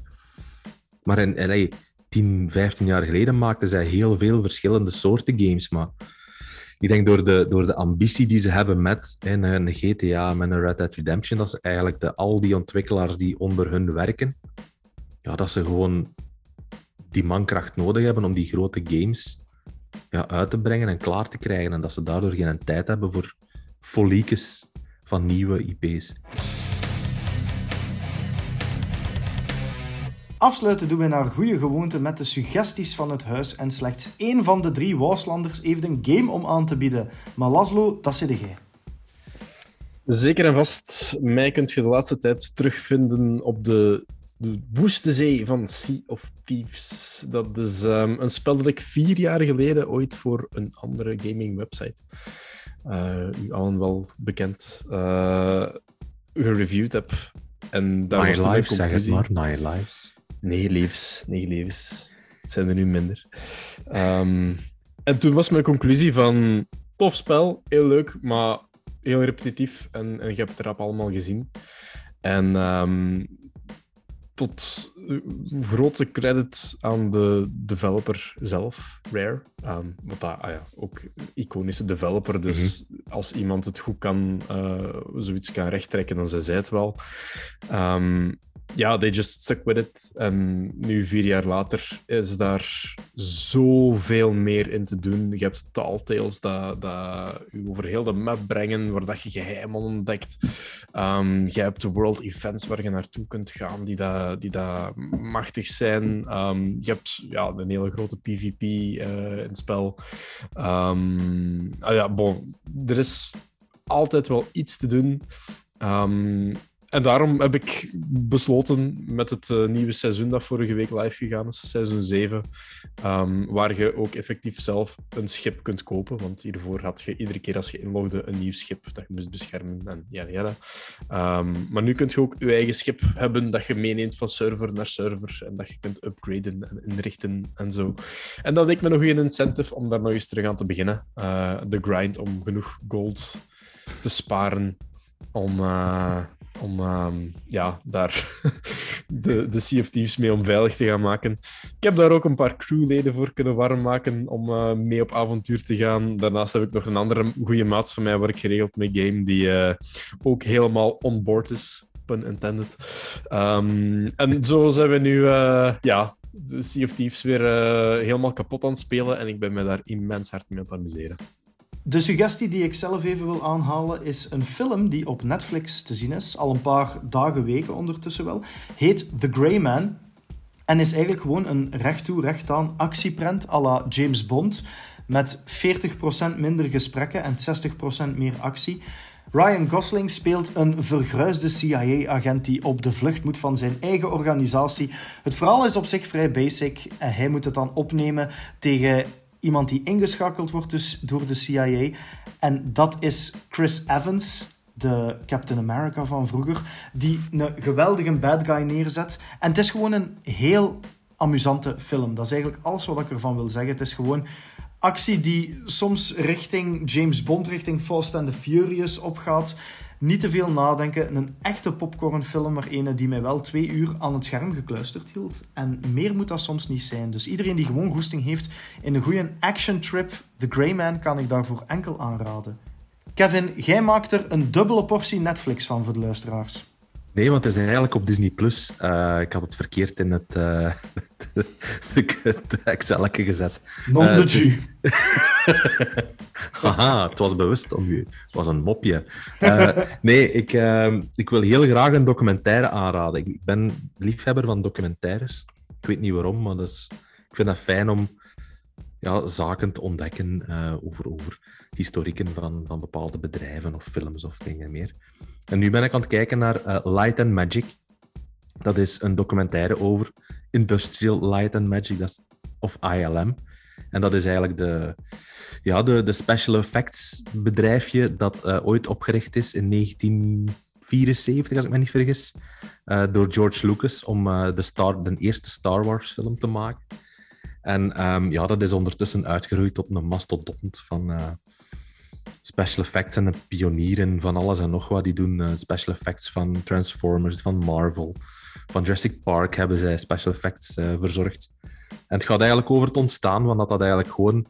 Maar in, LA, 10, 15 jaar geleden maakten zij heel veel verschillende soorten games. Maar ik denk door de, door de ambitie die ze hebben met een GTA, met een Red Dead Redemption, dat ze eigenlijk de, al die ontwikkelaars die onder hun werken, ja, dat ze gewoon die mankracht nodig hebben om die grote games ja, uit te brengen en klaar te krijgen. En dat ze daardoor geen tijd hebben voor foliekes van nieuwe IP's. Afsluiten doen we naar goede gewoonte met de suggesties van het huis. En slechts één van de drie Waslanders heeft een game om aan te bieden. Maar Laszlo, dat zit jij. Zeker en vast. Mij kunt je de laatste tijd terugvinden op de de Woeste Zee van Sea of Thieves. Dat is um, een spel dat ik vier jaar geleden ooit voor een andere gaming website, uh, u allen wel bekend, uh, gereviewd heb. En daar Nine Lives, zeg het maar. Nine Lives. Nee, levens. Nee, levens. Het zijn er nu minder. Um, en toen was mijn conclusie van... Tof spel, heel leuk, maar heel repetitief. En, en je hebt het erop allemaal gezien. En um, tot grote credit aan de developer zelf, Rare. Um, wat dat, ah ja, ook iconische developer. Dus mm -hmm. als iemand het goed kan, uh, zoiets kan rechttrekken, dan zij zij het wel. Um, ja, they just stuck with it. En nu, vier jaar later, is daar zoveel meer in te doen. Je hebt Tall Tales dat, dat u over heel de map brengen, waar dat je geheimen ontdekt. Um, je hebt world events waar je naartoe kunt gaan, die dat, die dat machtig zijn. Um, je hebt ja, een hele grote PvP uh, in het spel. Um, ah ja, bon, er is altijd wel iets te doen. En daarom heb ik besloten met het uh, nieuwe seizoen dat vorige week live gegaan is, seizoen 7, um, waar je ook effectief zelf een schip kunt kopen. Want hiervoor had je iedere keer als je inlogde een nieuw schip dat je moest beschermen en ja, ja. Um, maar nu kun je ook je eigen schip hebben dat je meeneemt van server naar server en dat je kunt upgraden en inrichten en zo. En dat leek me nog een incentive om daar nog eens terug aan te beginnen. Uh, de grind om genoeg gold te sparen om... Uh, om um, ja, daar de, de Sea of Thieves mee om veilig te gaan maken. Ik heb daar ook een paar crewleden voor kunnen warm maken om uh, mee op avontuur te gaan. Daarnaast heb ik nog een andere goede maat van mij waar ik geregeld mee game, die uh, ook helemaal on board is. Pun intended. Um, en zo zijn we nu uh, ja, de Sea of Thieves weer helemaal kapot aan het spelen en ik ben me daar immens hard mee aan het amuseren. De suggestie die ik zelf even wil aanhalen is een film die op Netflix te zien is, al een paar dagen, weken ondertussen wel. Heet The Grey Man en is eigenlijk gewoon een recht toe, recht aan actieprent à la James Bond met 40% minder gesprekken en 60% meer actie. Ryan Gosling speelt een vergruisde CIA-agent die op de vlucht moet van zijn eigen organisatie. Het verhaal is op zich vrij basic en hij moet het dan opnemen tegen iemand die ingeschakeld wordt dus door de CIA. En dat is Chris Evans, de Captain America van vroeger, die een geweldige bad guy neerzet. En het is gewoon een heel amusante film. Dat is eigenlijk alles wat ik ervan wil zeggen. Het is gewoon actie die soms richting James Bond, richting Fast and the Furious opgaat. Niet te veel nadenken. Een echte popcornfilm, maar ene die mij wel twee uur aan het scherm gekluisterd hield. En meer moet dat soms niet zijn. Dus iedereen die gewoon goesting heeft in een goede action trip, The Grey Man, kan ik daarvoor enkel aanraden. Kevin, jij maakt er een dubbele portie Netflix van voor de luisteraars. Nee, want het is eigenlijk op Disney Plus. Uh, ik had het verkeerd in het, uh, het Excel gezet. Non de uh, dus... Haha, het was bewust om u. Het was een mopje. Uh, nee, ik, uh, ik wil heel graag een documentaire aanraden. Ik ben liefhebber van documentaires. Ik weet niet waarom, maar dat is, ik vind dat fijn om ja, zaken te ontdekken uh, over, over historieken van, van bepaalde bedrijven of films of dingen meer. En nu ben ik aan het kijken naar uh, Light and Magic. Dat is een documentaire over Industrial Light and Magic, dat of ILM. En dat is eigenlijk de, ja, de, de special effects bedrijfje dat uh, ooit opgericht is in 1974, als ik me niet vergis, uh, door George Lucas om de, de eerste Star Wars film te maken. En um, ja, dat is ondertussen uitgeroeid tot een mastodont van special effects en een pionier in van alles en nog wat. Die doen special effects van Transformers, van Marvel, van Jurassic Park hebben zij special effects verzorgd. En het gaat eigenlijk over het ontstaan van dat dat eigenlijk gewoon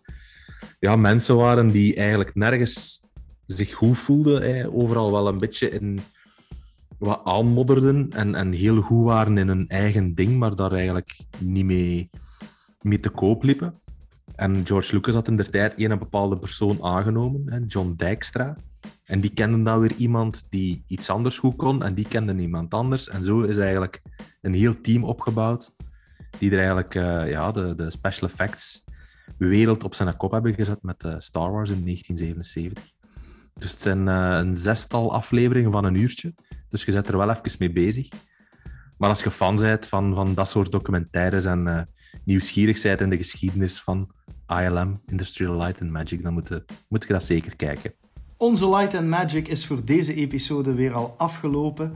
ja, mensen waren die eigenlijk nergens zich goed voelden. Overal wel een beetje in wat aanmodderden en, en heel goed waren in hun eigen ding, maar daar eigenlijk niet mee, mee te koop liepen. En George Lucas had in der tijd een bepaalde persoon aangenomen, John Dijkstra. En die kenden dan weer iemand die iets anders goed kon, en die kende iemand anders. En zo is eigenlijk een heel team opgebouwd, die er eigenlijk uh, ja, de, de special effects wereld op zijn kop hebben gezet met uh, Star Wars in 1977. Dus het zijn uh, een zestal afleveringen van een uurtje. Dus je zet er wel even mee bezig. Maar als je fan bent van, van dat soort documentaires en nieuwsgierig bent in de geschiedenis van ILM, Industrial Light and Magic, dan moet je, moet je dat zeker kijken. Onze Light and Magic is voor deze episode weer al afgelopen.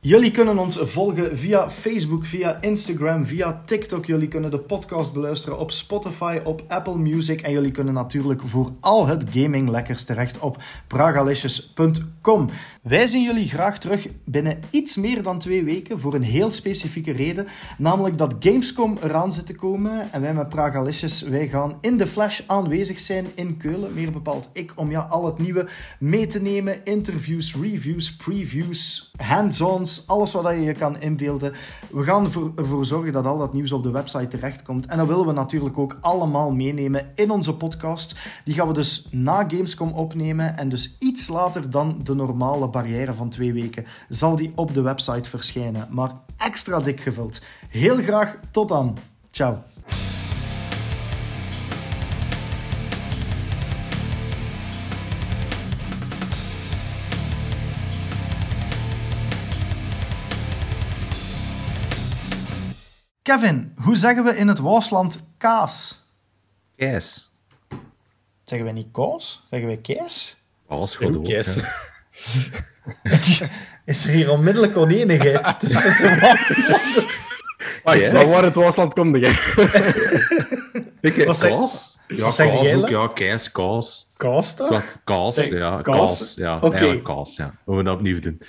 Jullie kunnen ons volgen via Facebook, via Instagram, via TikTok. Jullie kunnen de podcast beluisteren op Spotify, op Apple Music. En jullie kunnen natuurlijk voor al het gaming lekkers terecht op pragalicious.com. Wij zien jullie graag terug binnen iets meer dan twee weken voor een heel specifieke reden. Namelijk dat Gamescom eraan zit te komen. En wij met Pragalicious, wij gaan in de flash aanwezig zijn in Keulen. Meer bepaald ik, om ja, al het nieuwe mee te nemen. Interviews, reviews, previews, hands-ons, alles wat je je kan inbeelden. We gaan ervoor zorgen dat al dat nieuws op de website terechtkomt. En dat willen we natuurlijk ook allemaal meenemen in onze podcast. Die gaan we dus na Gamescom opnemen en dus iets later dan de normale barrière van twee weken zal die op de website verschijnen. Maar extra dik gevuld. Heel graag tot dan. Ciao. Kevin, hoe zeggen we in het Waasland kaas? Kaas. Zeggen we niet koos? Zeggen we kaas? Kaas. Kaas. Is er hier onmiddellijk oneenigheid tussen de Waaslanders? Wacht, Yes. waar het Waasland komt, jij? Ik, zeg- kaas? Ja, kaas ook. Ja, kaas, kaas. Kaas toch? Kaas, ja. kaas? Kaas, ja. Oké. Eigenlijk kaas, ja. We moeten dat opnieuw doen.